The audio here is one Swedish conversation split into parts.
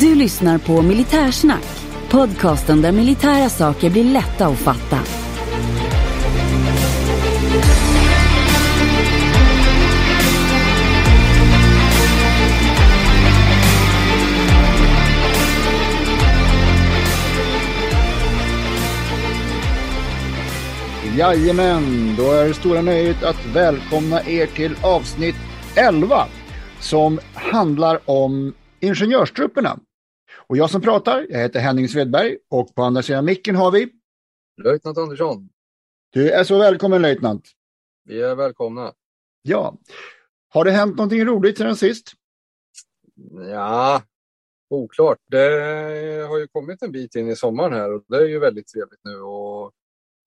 Du lyssnar på Militärsnack, podcasten där militära saker blir lätta att fatta. Jajamän, då är det stora nöjet att välkomna er till avsnitt 11 som handlar om ingenjörstrupperna. Och jag som pratar, jag heter Henning Svedberg och på andra sidan micken har vi... Löjtnant Andersson. Du är så välkommen löjtnant. Vi är välkomna. Ja. Har det hänt någonting roligt sedan sist? Ja, oklart. Det har ju kommit en bit in i sommaren här och det är ju väldigt trevligt nu och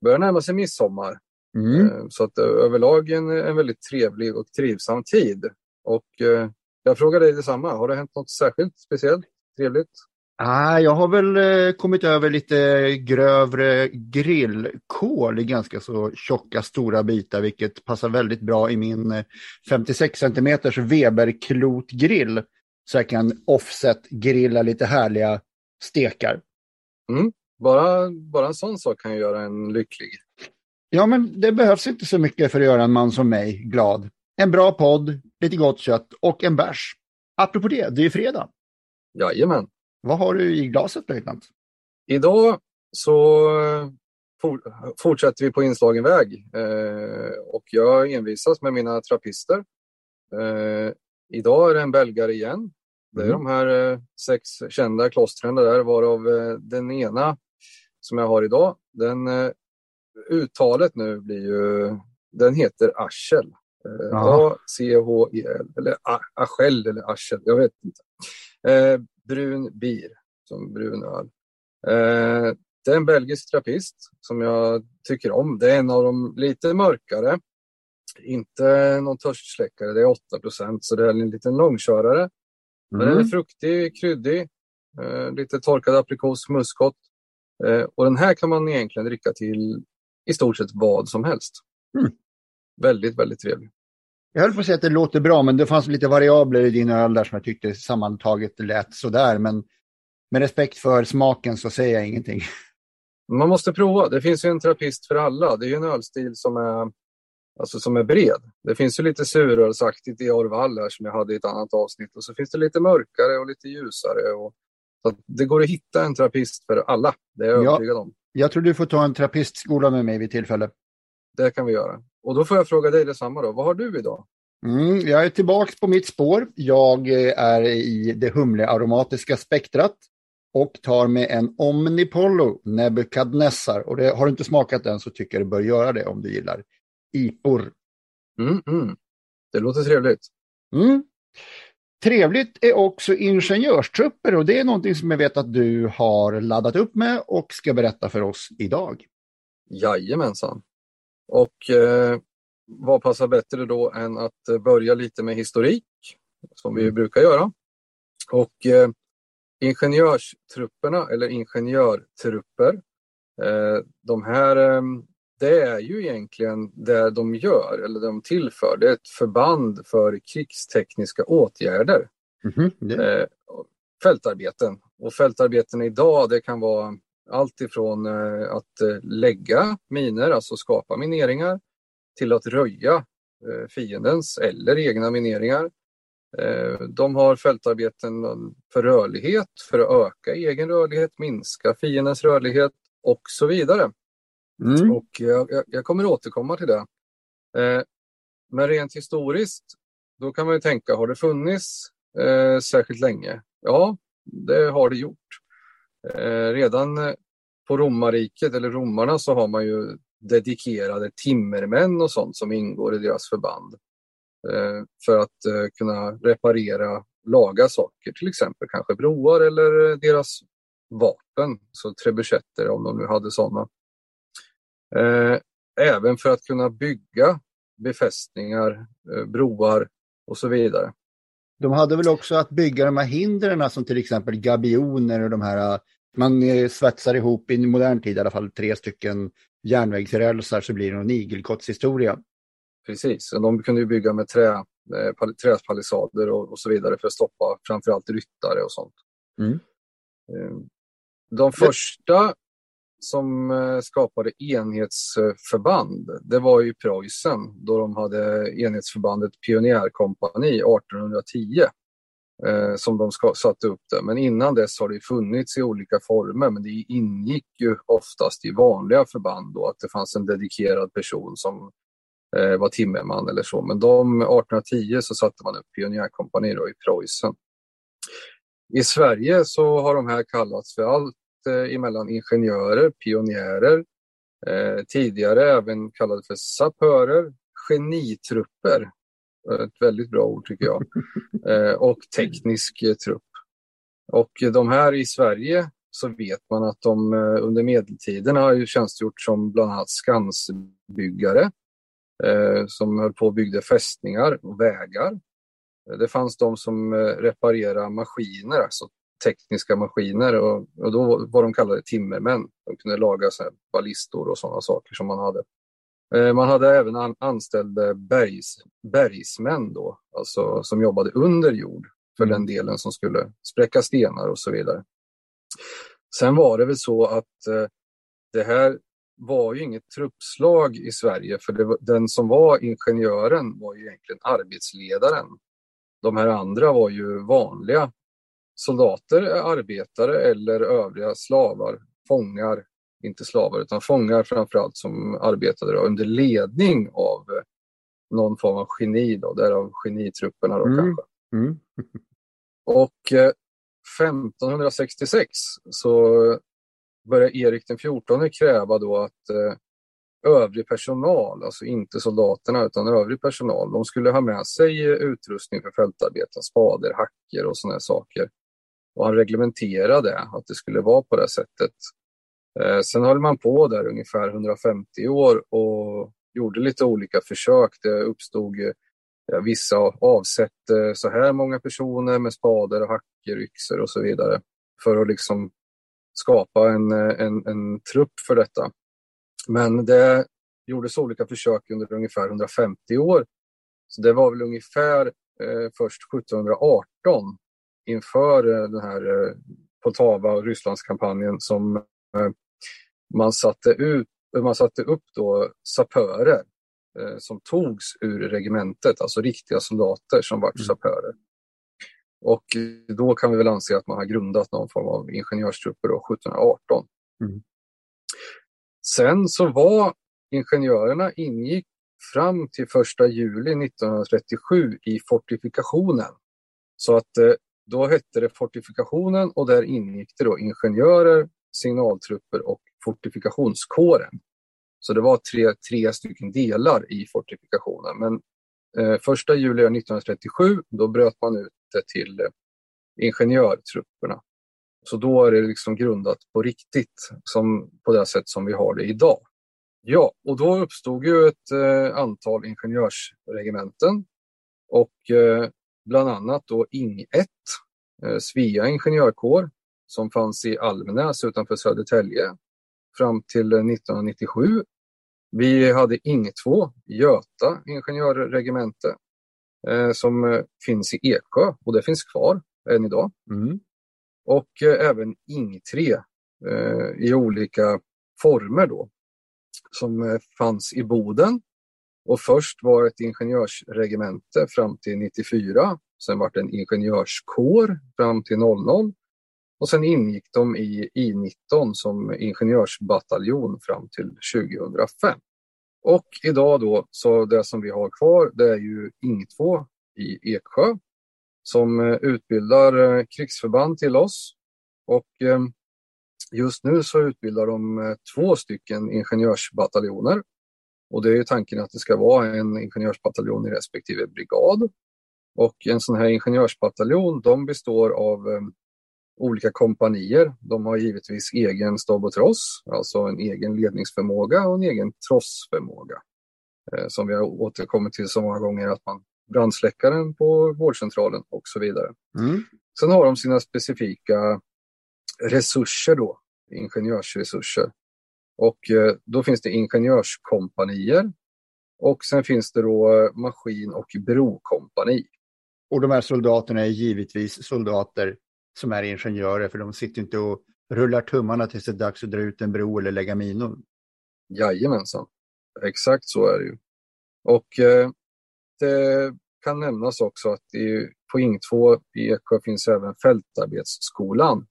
börjar närma sig midsommar. Mm. Så att överlag en, en väldigt trevlig och trivsam tid. Och jag frågar dig detsamma. Har det hänt något särskilt speciellt trevligt? Ah, jag har väl eh, kommit över lite grövre grillkol i ganska så tjocka stora bitar, vilket passar väldigt bra i min eh, 56 cm Weber-klotgrill. Så jag kan offset-grilla lite härliga stekar. Mm. Bara, bara en sån sak kan göra en lycklig. Ja, men det behövs inte så mycket för att göra en man som mig glad. En bra podd, lite gott kött och en bärs. Apropå det, det är ju fredag. Jajamän. Vad har du i glaset, löjtnant? Idag så for, fortsätter vi på inslagen väg eh, och jag envisas med mina trappister. Eh, idag är det en belgare igen. Det är Mm. de här eh, sex kända klostren där, varav eh, den ena som jag har idag, den eh, uttalet nu blir ju, den heter Aschel. Eh. A-C-H-E-L, eller Aschel eller Aschel, jag vet inte. Brun bir, som brun öl. Eh, det är en belgisk trappist som jag tycker om. Det är en av de lite mörkare. Inte någon törstsläckare, det är 8% så det är en liten långkörare. Men den är fruktig, kryddig, eh, lite torkad aprikos, muskot. Eh, och den här kan man egentligen dricka till i stort sett vad som helst. Mm. Väldigt, väldigt trevlig. Jag höll på att säga att det låter bra, men det fanns lite variabler i din öl där som jag tyckte sammantaget lät sådär. Men med respekt för smaken så säger jag ingenting. Man måste prova. Det finns ju en trappist för alla. Det är ju en ölstil som är, alltså som är bred. Det finns ju lite surölsaktigt i Orval här som jag hade i ett annat avsnitt. Och så finns det lite mörkare och lite ljusare. Och, så det går att hitta en trappist för alla. Det är jag Ja. övertygad om. Jag tror du får ta en trappistskola med mig vid tillfälle. Det kan vi göra. Och då får jag fråga dig detsamma då. Vad har du idag? Mm, jag är tillbaka på mitt spår. Jag eh, är i det humlearomatiska spektrat och tar med en Omnipollo Nebukadnessar. Och det, har du inte smakat den så tycker jag du bör göra det om du gillar IPOR. Mm, mm. Det låter trevligt. Mm. Trevligt är också ingenjörstrupper och det är någonting som jag vet att du har laddat upp med och ska berätta för oss idag. Jajamensan. Och eh, vad passar bättre då än att eh, börja lite med historik, som vi brukar göra. Och eh, ingenjörstrupperna, eller ingenjörtrupper, eh, de här, eh, det är ju egentligen det de gör, eller de tillför. Det är ett förband för krigstekniska åtgärder. Mhm, det- eh, fältarbeten. Och fältarbeten idag det kan vara allt ifrån eh, att eh, lägga miner, alltså skapa mineringar, till att röja eh, fiendens eller egna mineringar. De har fältarbeten för rörlighet, för att öka egen rörlighet, minska fiendens rörlighet och så vidare. Mm. Och jag, jag, kommer återkomma till det. Men rent historiskt, då kan man ju tänka, har det funnits särskilt länge? Ja, det har det gjort. Eh, redan eh, på romarriket, eller romarna, så har man ju dedikerade timmermän och sånt som ingår i deras förband. Eh, för att kunna reparera, laga saker, till exempel kanske broar eller deras vapen, så trebuchetter om de nu hade sådana. Även för att kunna bygga befästningar, broar och så vidare. De hade väl också att bygga de här hindren som till exempel gabioner och de här, man svetsar ihop i modern tid i alla fall tre stycken järnvägsrälsar så blir det en igelkottshistoria. Precis, de kunde ju bygga med trä, eh, träpalissader och, och, så vidare för att stoppa framförallt ryttare och sånt. Mm. Eh, de första som eh, skapade enhetsförband, det var ju Preussen då de hade enhetsförbandet Pionjärkompani 1810 eh, som de satte upp det. Men innan dess har det funnits i olika former, men det ingick ju oftast i vanliga förband då att det fanns en dedikerad person som eh, var timmerman eller så. Men de 1810 så satte man upp pionjärkompani i Preussen. I Sverige så har de här kallats för allt eh, emellan ingenjörer, pionjärer, eh, tidigare även kallade för sapörer, genitrupper, ett väldigt bra ord tycker jag, eh, och teknisk eh, trupp. Och de här i Sverige så vet man att de eh, under medeltiden har ju tjänstgjort som bland annat skansbyggare som höll på och byggde fästningar och vägar. Det fanns de som reparerade maskiner, alltså tekniska maskiner och, och då var de kallade timmermän. De kunde laga så ballistor och sådana saker som man hade. Eh, man hade även an anställda bergs, bergsmän då, alltså som jobbade under jord för mm. den delen som skulle spräcka stenar och så vidare. Sen var det väl så att eh, det här var ju inget truppslag i Sverige för det, den som var ingenjören var ju egentligen arbetsledaren. De här andra var ju vanliga soldater, arbetare eller övriga slavar, fångar inte slavar utan fångar framförallt som arbetade då, under ledning av eh, någon form av geni, då, därav genitrupperna då mm. kanske. Mm. Och eh, 1566 så började Erik den XIV kräva då att eh, övrig personal, alltså inte soldaterna utan övrig personal, de skulle ha med sig utrustning för fältarbeten, spader, hacker och sådana saker. Och han reglementerade att det skulle vara på det sättet. Eh, sen höll man på där ungefär 150 år och gjorde lite olika försök. Det uppstod eh, ja, vissa avsätte eh, så här många personer med spader och hacker, yxor och så vidare för att liksom skapa en, eh, en, en trupp för detta. Men det gjordes olika försök under ungefär 150 år. Så det var väl ungefär eh, först 1718 inför eh, den här eh, Poltava och Rysslandskampanjen som eh, man satte, ut, man satte upp då sapörer som togs ur regementet, alltså riktiga soldater som var mm. sapörer. Och då kan vi väl anse att man har grundat någon form av ingenjörstrupper då, 1718. Mm. Sen så var ingenjörerna ingick fram till 1 juli 1937 i fortifikationen. Så att eh, då hette det fortifikationen och där ingick det då ingenjörer, signaltrupper och fortifikationskåren. Så det var tre, tre stycken delar i fortifikationen. Men eh, första juli 1937 då bröt man ut det till eh, ingenjörtrupperna. Så då är det liksom grundat på riktigt, som, på det sätt som vi har det idag. Ja, och då uppstod ju ett eh, antal ingenjörsregementen och eh, bland annat då Ing 1, eh, Svea ingenjörkår, som fanns i Almnäs utanför Södertälje fram till 1997. Vi hade Ing 2, Göta ingenjörregemente, eh, som eh, finns i Eksjö och det finns kvar än idag. Mm. Och eh, även Ing 3 eh, i olika former då, som eh, fanns i Boden. Och först var ett ingenjörsregemente fram till 94. Sen var det en ingenjörskår fram till 00 Och sen ingick de i I-19 som ingenjörsbataljon fram till 2005. Och idag då, så det som vi har kvar, det är ju Ing 2 i Eksjö som eh, utbildar eh, krigsförband till oss. Och eh, just nu så utbildar de två stycken ingenjörsbataljoner. Och det är tanken att det ska vara en ingenjörsbataljon i respektive brigad. Och en sån här ingenjörsbataljon, de består av olika kompanier. De har givetvis egen stab och tross, alltså en egen ledningsförmåga och en egen trossförmåga. Eh, som vi har återkommit till så många gånger, att man brandsläckaren på vårdcentralen och så vidare. Mm. Sen har de sina specifika resurser då, ingenjörsresurser. Och eh, då finns det ingenjörskompanier och sen finns det då maskin och brokompani. Och de här soldaterna är givetvis soldater som är ingenjörer, för de sitter inte och rullar tummarna tills det är dags att dra ut en bro eller lägga minor. Jajamensan, exakt så är det ju. Och eh, det kan nämnas också att i, på Ing 2 i Eksjö finns även fältarbetsskolan.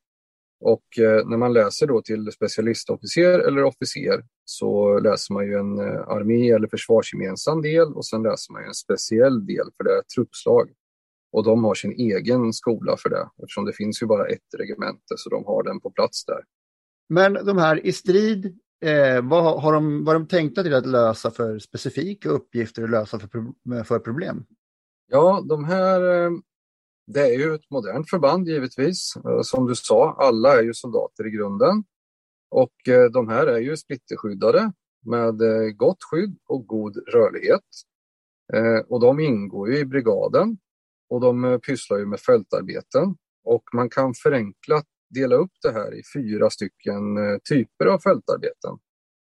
Och eh, när man läser då till specialistofficer eller officer så läser man ju en eh, armé eller försvarsgemensam del och sen läser man en speciell del för det truppslag. Och de har sin egen skola för det eftersom det finns ju bara ett regemente så de har den på plats där. Men de här i strid, eh, vad har de, vad de tänkta till att lösa för specifika uppgifter att lösa för, för problem? Ja, de här, eh, det är ju ett modernt förband givetvis. Eh, som du sa, alla är ju soldater i grunden. Och eh, de här är ju splitterskyddade med eh, gott skydd och god rörlighet. Och de ingår ju i brigaden och de pysslar ju med fältarbeten. Och man kan förenklat dela upp det här i fyra stycken typer av fältarbeten.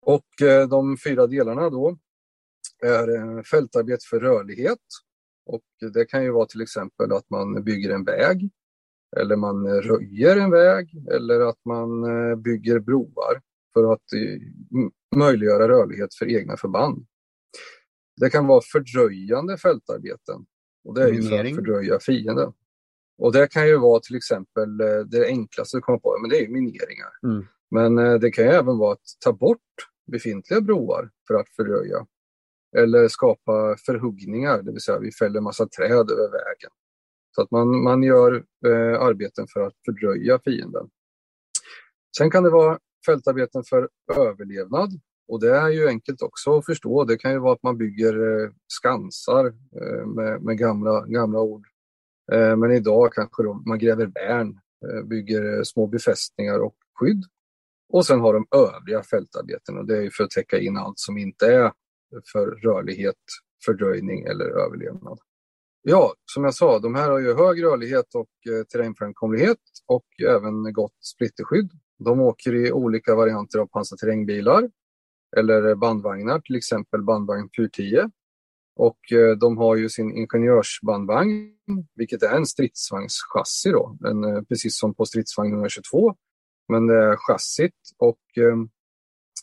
Och de fyra delarna då är fältarbete för rörlighet. Och det kan ju vara till exempel att man bygger en väg eller man röjer en väg eller att man bygger broar för att möjliggöra rörlighet för egna förband. Det kan vara fördröjande fältarbeten och det är ju för att fördröja fienden. Och det kan ju vara till exempel eh, det enklaste att komma på, men det är ju mineringar. Mm. Men eh, det kan ju även vara att ta bort befintliga broar för att fördröja. Eller skapa förhuggningar, det vill säga vi fäller massa träd över vägen. Så att man, man gör eh, arbeten för att fördröja fienden. Sen kan det vara fältarbeten för överlevnad. Och det är ju enkelt också att förstå. Det kan ju vara att man bygger eh, skansar eh, med, med gamla, gamla ord. Eh, men idag kanske då man gräver värn, eh, bygger eh, små befästningar och skydd. Och sen har de övriga fältarbeten och det är för att täcka in allt som inte är för rörlighet, fördröjning eller överlevnad. Ja, som jag sa, de här har ju hög rörlighet och eh, terrängframkomlighet och även gott splitterskydd. De åker i olika varianter av pansarterrängbilar eller bandvagnar, till exempel bandvagn 410. Och eh, de har ju sin ingenjörsbandvagn, vilket är en stridsvagnschassi då, en, eh, precis som på stridsvagn 122. Men det är chassit och eh,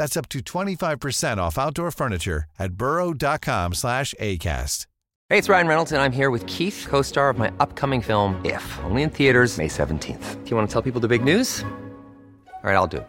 That's up to 25% off outdoor furniture at burrow.com slash ACAST. Hey, it's Ryan Reynolds, and I'm here with Keith, co-star of my upcoming film, If, only in theaters May 17th. Do you want to tell people the big news? All right, I'll do it.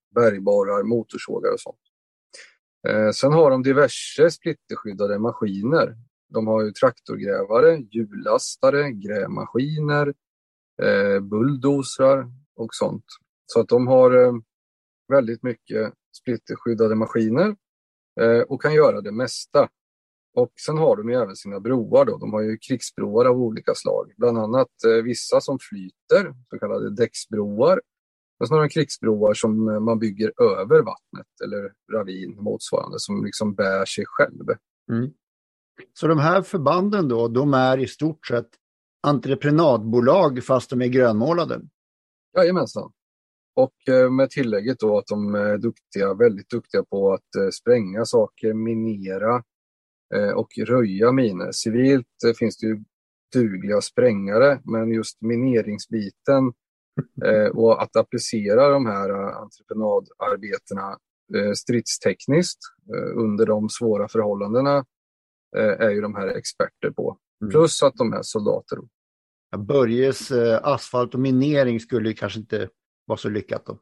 Bergborrar, motorsågar och sånt. Eh, sen har de diverse splitterskyddade maskiner. De har ju traktorgrävare, hjullastare, grävmaskiner, eh, bulldozrar och sånt. Så att de har eh, väldigt mycket splitterskyddade maskiner eh, och kan göra det mesta. Och sen har de ju även sina broar då. De har ju krigsbroar av olika slag, bland annat eh, vissa som flyter, så kallade däcksbroar. Har de krigsbroar som eh, man bygger över vattnet eller ravin motsvarande som liksom bär sig själv. Mm. Så de här förbanden då, de är i stort sett entreprenadbolag fast de är grönmålade? Jajamensan. Och eh, med tillägget då att de är duktiga, väldigt duktiga på att eh, spränga saker, minera och röja miner. Civilt finns det ju dugliga sprängare, men just mineringsbiten och att applicera de här entreprenadarbetena stridstekniskt under de svåra förhållandena är ju de här experter på. Mm. Plus att de är soldater. Börjes eh, asfalt och minering skulle kanske inte vara så lyckat då?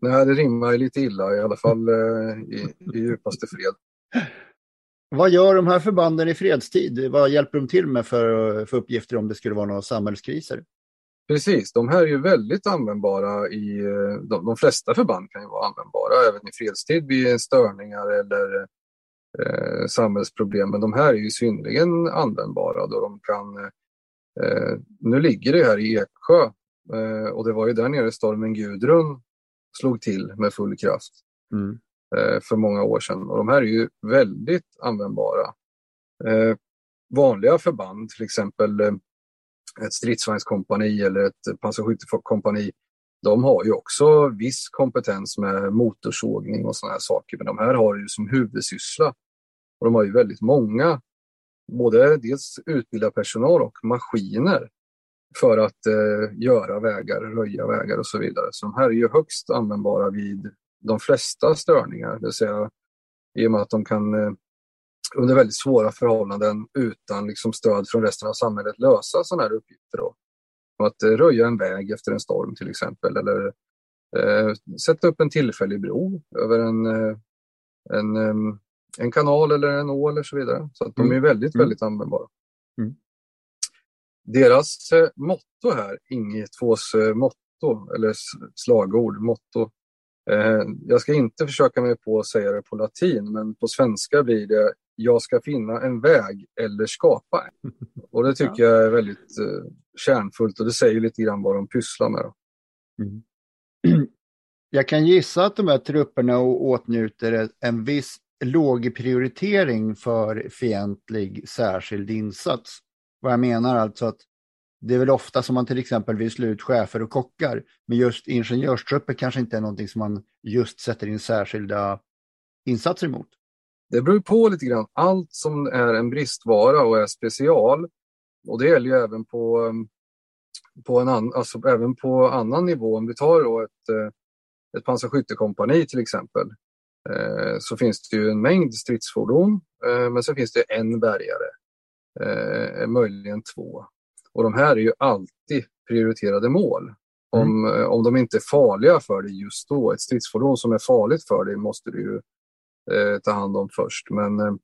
Nej, det rimmar lite illa i alla fall eh, i, i djupaste fred. Vad gör de här förbanden i fredstid? Vad hjälper de till med för, för uppgifter om det skulle vara några samhällskriser? Precis, de här är ju väldigt användbara i, eh, de, de flesta förband kan ju vara användbara även i fredstid vid störningar eller eh, samhällsproblem. Men de här är ju synnerligen användbara då de kan eh, Nu ligger det här i Eksjö eh, och det var ju där nere stormen Gudrun slog till med full kraft mm. Eh, för många år sedan. Och de här är ju väldigt användbara. Eh, vanliga förband, till exempel ett stridsvagnskompani eller ett pansarskyttekompani, de har ju också viss kompetens med motorsågning och sådana här saker, men de här har ju som huvudsyssla. Och de har ju väldigt många, både dels utbildad personal och maskiner för att eh, göra vägar, röja vägar och så vidare. Så de här är ju högst användbara vid de flesta störningar, det vill säga i och med att de kan eh, under väldigt svåra förhållanden utan liksom, stöd från resten av samhället lösa sådana här uppgifter. Då. Att eh, röja en väg efter en storm till exempel eller eh, sätta upp en tillfällig bro över en, eh, en, en kanal eller en å eller så vidare. Så att de är mm. väldigt, mm. väldigt användbara. Mm. Deras eh, motto här, Ing 2s motto eller slagord, motto. Jag ska inte försöka mig på att säga det på latin, men på svenska blir det jag ska finna en väg eller skapa en. Och det tycker ja. jag är väldigt eh, kärnfullt och det säger lite grann vad de pysslar med. Mm. Jag kan gissa att de här trupperna åtnjuter en viss låg prioritering för fientlig särskild insats. Vad jag menar alltså att det är väl ofta som man till exempel vill slå ut chefer och kockar, men just ingenjörstrupper kanske inte är någonting som man just sätter in särskilda insatser emot. Det beror på lite grann. Allt som är en bristvara och är special, och det gäller ju även på, um, på, en an, alltså även på annan nivå. Om vi tar då ett, eh, ett pansarskyttekompani till exempel, eh, så finns det ju en mängd stridsfordon, eh, men så finns det en bärgare, möjligen två. Och de här är ju alltid prioriterade mål. Om, mm. om de inte är farliga för dig just då, ett stridsfordon som är farligt för dig måste du eh, ta hand om först. Men eh,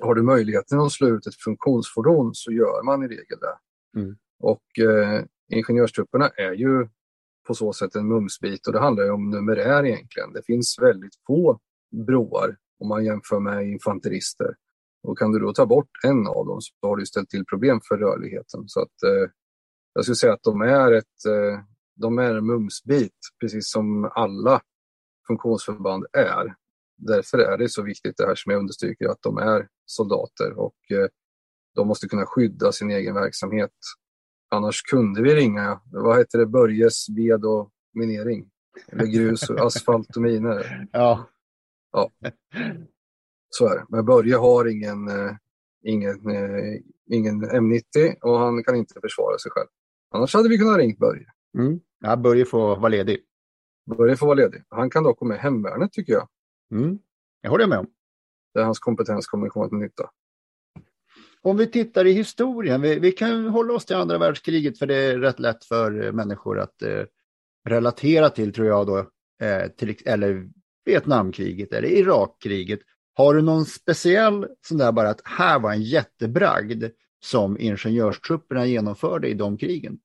har du möjligheten att slå ut ett funktionsfordon så gör man i regel det. Mm. Och eh, ingenjörstrupperna är ju på så sätt en mumsbit och det handlar ju om numerär egentligen. Det finns väldigt få broar om man jämför med infanterister. Och kan du då ta bort en av dem så har du ställt till problem för rörligheten. Så att, eh, jag skulle säga att de är, ett, eh, de är en mumsbit, precis som alla funktionsförband är därför är det så viktigt det här som jag understryker att de är soldater och eh, de måste kunna skydda sin egen verksamhet. Annars kunde vi ringa, vad heter det, Börjes ved och minering? Eller grus, och asfalt och miner. Ja. ja. Så är det. Men Börje har ingen, eh, ingen, eh, ingen M90 och han kan inte försvara sig själv. Annars hade vi kunnat ringa Börje. Mm. Ja, Börje får vara ledig. Börje får vara ledig. Han kan dock gå med hemvärnet tycker jag. Mm. Jag håller med om. Där hans kompetens kommer komma till nytta. Om vi tittar i historien, vi, vi, kan hålla oss till andra världskriget för det är rätt lätt för eh, människor att eh, relatera till tror jag då, eh, till, eller Vietnamkriget eller Irakkriget. Har du någon speciell sån där bara att här var en jättebragd som ingenjörstrupperna genomförde i de krigen?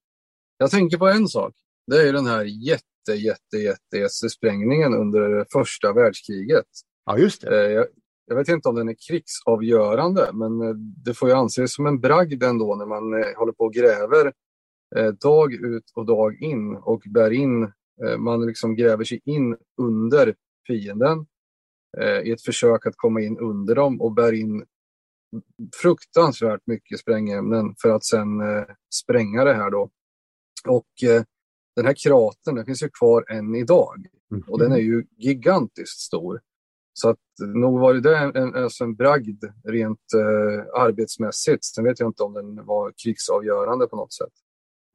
Jag tänker på en sak. Det är den här jätte jätte, jätte, jätte sprängningen under första världskriget. Ja, just det. Eh, jag, jag vet inte om den är krigsavgörande, men eh, det får ju anses som en bragd ändå när man eh, håller på och gräver dag ut och dag in och bär in, man liksom gräver sig in under fienden i ett försök att komma in under dem och bär in fruktansvärt mycket sprängämnen för att sen spränga det här då. Och den här kratern den finns ju kvar än idag mm. och den är ju gigantiskt stor. Så att nog var det en, en, alltså en bragd rent eh, arbetsmässigt. Sen vet jag inte om den var krigsavgörande på något sätt.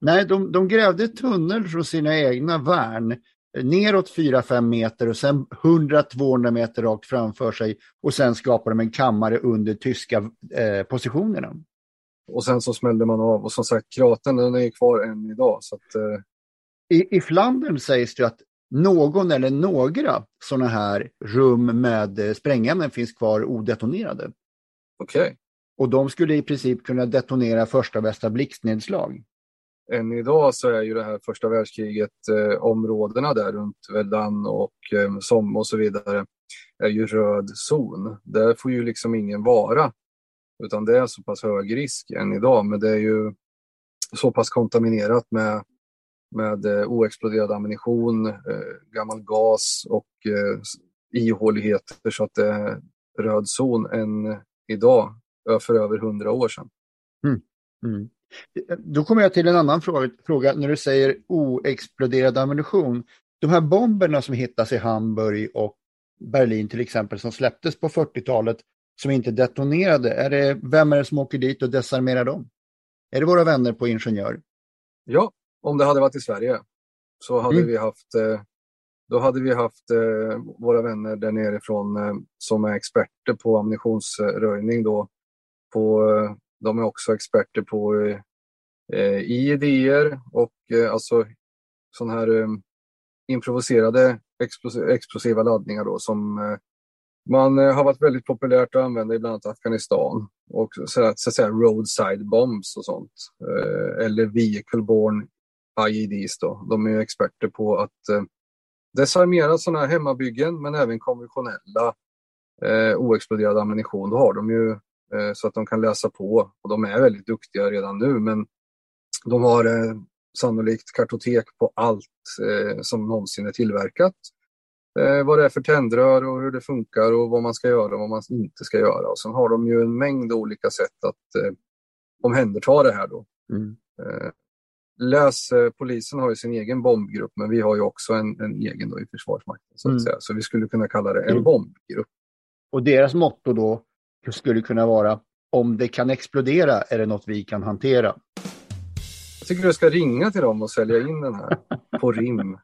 Nej, de, de grävde tunnel från sina egna värn neråt 4-5 meter och sen 100-200 meter rakt framför sig och sen skapade de en kammare under tyska eh, positionerna. Och sen så smällde man av och som sagt kratern den är kvar än idag. Så att, eh... I, I Flandern sägs det att någon eller några sådana här rum med eh, sprängämnen finns kvar odetonerade. Okej. Okay. Och de skulle i princip kunna detonera första bästa blixtnedslag. Än idag så är ju det här första världskriget eh, områdena där runt Verdun och eh, Somme och så vidare är ju röd zon. Där får ju liksom ingen vara. Utan det är så pass hög risk än idag. Men det är ju så pass kontaminerat med med eh, oexploderad ammunition, eh, gammal gas och eh, ihåligheter så att det är röd zon än idag för över hundra år sedan. Mm. Mm. Då kommer jag till en annan fråga, fråga, när du säger oexploderad ammunition. De här bomberna som hittas i Hamburg och Berlin till exempel som släpptes på 40-talet som inte detonerade, är det, vem är det som åker dit och desarmerar dem? Är det våra vänner på Ingenjör? Ja, om det hade varit i Sverige så hade mm. vi haft eh, då hade vi haft eh, våra vänner där nerifrån eh, som är experter på ammunitionsröjning. Då, på, de är också experter på IEDer och alltså sådana här improviserade explosiva laddningar då, som man har varit väldigt populärt att använda i bland annat Afghanistan. Och så att, så att säga roadside bombs och sånt. eller vehicle borne IEDs då. De är experter på att eh, desarmera sådana här hemmabyggen men även konventionella eh, oexploderad ammunition. Då har de ju eh, så att de kan läsa på och de är väldigt duktiga redan nu men de har eh, sannolikt kartotek på allt eh, som någonsin är tillverkat. Eh, vad det är för tändrör och hur det funkar och vad man ska göra och vad man inte ska göra. Och sen har de ju en mängd olika sätt att eh, omhänderta det här då. Mm. Läs, eh, polisen har ju sin egen bombgrupp, men vi har ju också en, en egen då i Försvarsmakten. Så, att mm. säga. så vi skulle kunna kalla det en mm. bombgrupp. Och deras motto då skulle kunna vara om det kan explodera är det något vi kan hantera. Jag tycker du ska ringa till dem och sälja in den här på rim.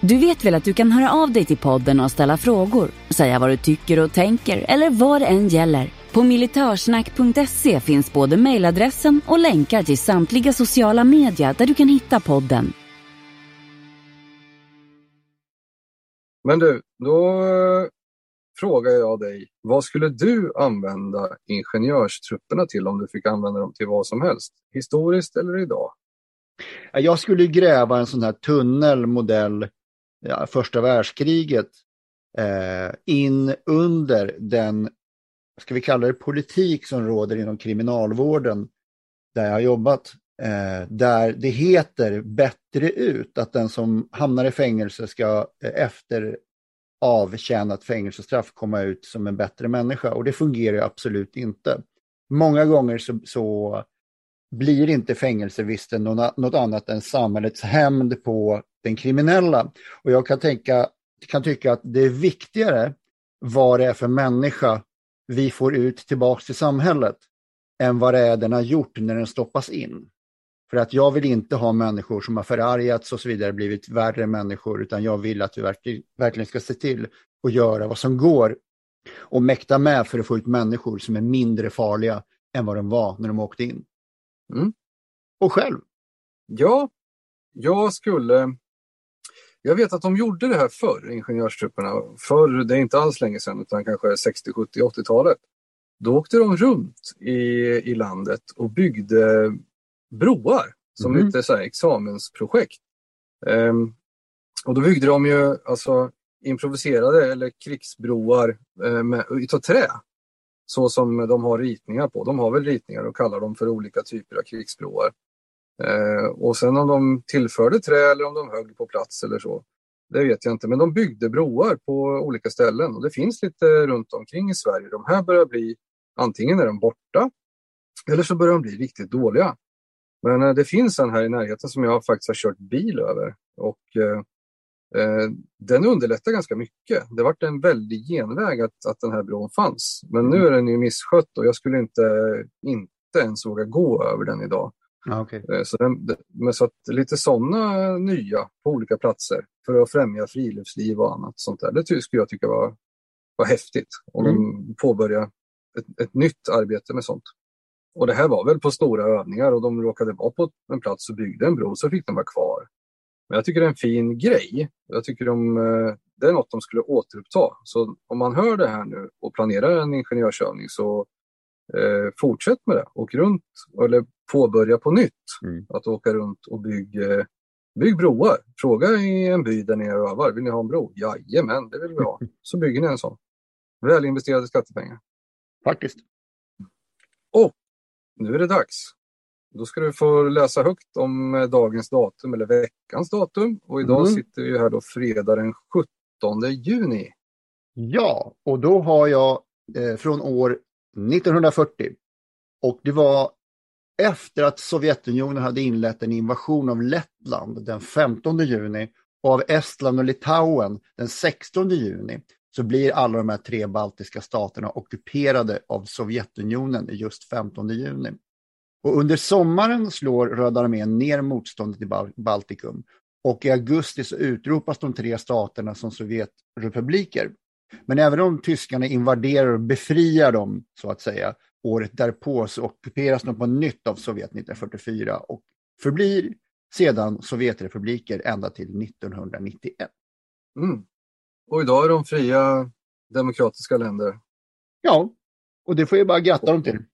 Du vet väl att du kan höra av dig till podden och ställa frågor, säga vad du tycker och tänker eller vad det än gäller. På militörsnack.se finns både mejladressen och länkar till samtliga sociala medier där du kan hitta podden. Men du, då eh, frågar jag dig, vad skulle du använda ingenjörstrupperna till om du fick använda dem till vad som helst? Historiskt eller idag? Jag skulle gräva en sån här tunnel modell ja, första världskriget eh, in under den ska vi kalla det politik som råder inom kriminalvården där jag har jobbat. Eh, där det heter bättre ut, att den som hamnar i fängelse ska eh, efter avtjänat fängelsestraff komma ut som en bättre människa och det fungerar absolut inte. Många gånger så, så blir inte fängelsevisten något annat än samhällets hämnd på den kriminella. Och jag kan, tänka, kan tycka att det är viktigare vad det är för människa vi får ut tillbaks till samhället än vad det är den har gjort när den stoppas in. För att jag vill inte ha människor som har förargats och så vidare, blivit värre människor, utan jag vill att vi verkligen ska se till att göra vad som går och mäkta med för att få ut människor som är mindre farliga än vad de var när de åkte in. Mm. Och själv? Ja, jag skulle jag vet att de gjorde det här förr, ingenjörstrupperna. Förr, det är inte alls länge sedan, utan kanske 60, 70, 80-talet. Då åkte de runt i, i landet och byggde broar som Mhm. lite så examensprojekt. Ehm, och då byggde de ju alltså improviserade eller krigsbroar eh, med, utav trä. Så som de har ritningar på. De har väl ritningar och kallar dem för olika typer av krigsbroar. Eh, och sen om de tillförde trä eller om de högg på plats eller så. Det vet jag inte, men de byggde broar på olika ställen och det finns lite runt omkring i Sverige. De här börjar bli, antingen är de borta eller så börjar de bli riktigt dåliga. Men eh, det finns en här i närheten som jag faktiskt har kört bil över och eh, eh, den underlättar ganska mycket. Det vart en väldig genväg att, att den här bron fanns. Men nu är den ju misskött och jag skulle inte, inte ens våga gå över den idag. Okej. Eh, Så, den, men så att lite sådana nya på olika platser för att främja friluftsliv och annat sånt där. Det skulle jag tycka var, var häftigt om de påbörjar ett, ett nytt arbete med sånt. Och det här var väl på stora övningar och de råkade vara på en plats och byggde en bro så fick de vara kvar. Men jag tycker det är en fin grej. Jag tycker de, eh, det är något de skulle återuppta. Så om man hör det här nu och planerar en ingenjörsövning så eh, fortsätt med det. Åk runt eller påbörja på nytt. Mm. Att åka runt och bygg, eh, bygg broar. Fråga i en by där ni övar. Vill ni ha en bro? Jajamän, det vill vi ha. Så bygger ni en sån. Väl investerade skattepengar. Faktiskt. Nu är det dags. Då ska du få läsa högt om eh, dagens datum eller veckans datum. Och idag Mm. sitter vi här då fredag den 17 juni. Ja, och då har jag eh, från år 1940. Och det var efter att Sovjetunionen hade inlett en invasion av Lettland den 15 juni och av Estland och Litauen den 16 juni så blir alla de här tre baltiska staterna ockuperade av Sovjetunionen just 15 juni. Och under sommaren slår Röda armén ner motståndet i Baltikum och i augusti så utropas de tre staterna som Sovjetrepubliker. Men även om tyskarna invaderar och befriar dem, så att säga, året därpå så ockuperas de på nytt av Sovjet 1944 och förblir sedan Sovjetrepubliker ända till 1991. Mm. Och idag är de fria demokratiska länder. Ja, och det får jag bara gratta dem till.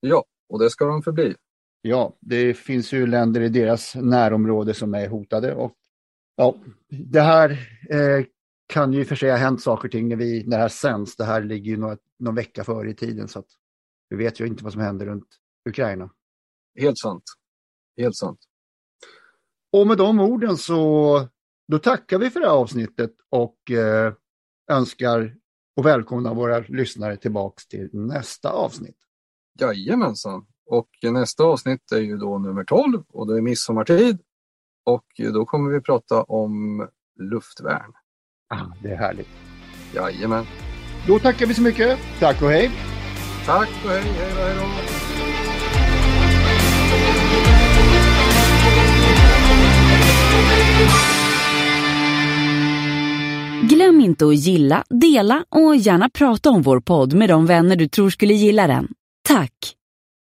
Ja, och det ska de förbli. Ja, det finns ju länder i deras närområde som är hotade och ja, det här eh, kan ju för sig ha hänt saker och ting när, vi, när det här sänds. Det här ligger ju några, någon vecka före i tiden så att vi vet ju inte vad som händer runt Ukraina. Helt sant. Helt sant. Och med de orden så då tackar vi för det här avsnittet och eh, önskar och välkomnar våra lyssnare tillbaks till nästa avsnitt. Jajamensan. Och nästa avsnitt är ju då nummer 12 och det är midsommartid. Och då kommer vi prata om luftvärn. Ah, det är härligt. Jajamän. Då tackar vi så mycket. Tack och hej! Tack och hej, hej då, hej då. Glöm inte att gilla, dela och gärna prata om vår podd med de vänner du tror skulle gilla den. Tack!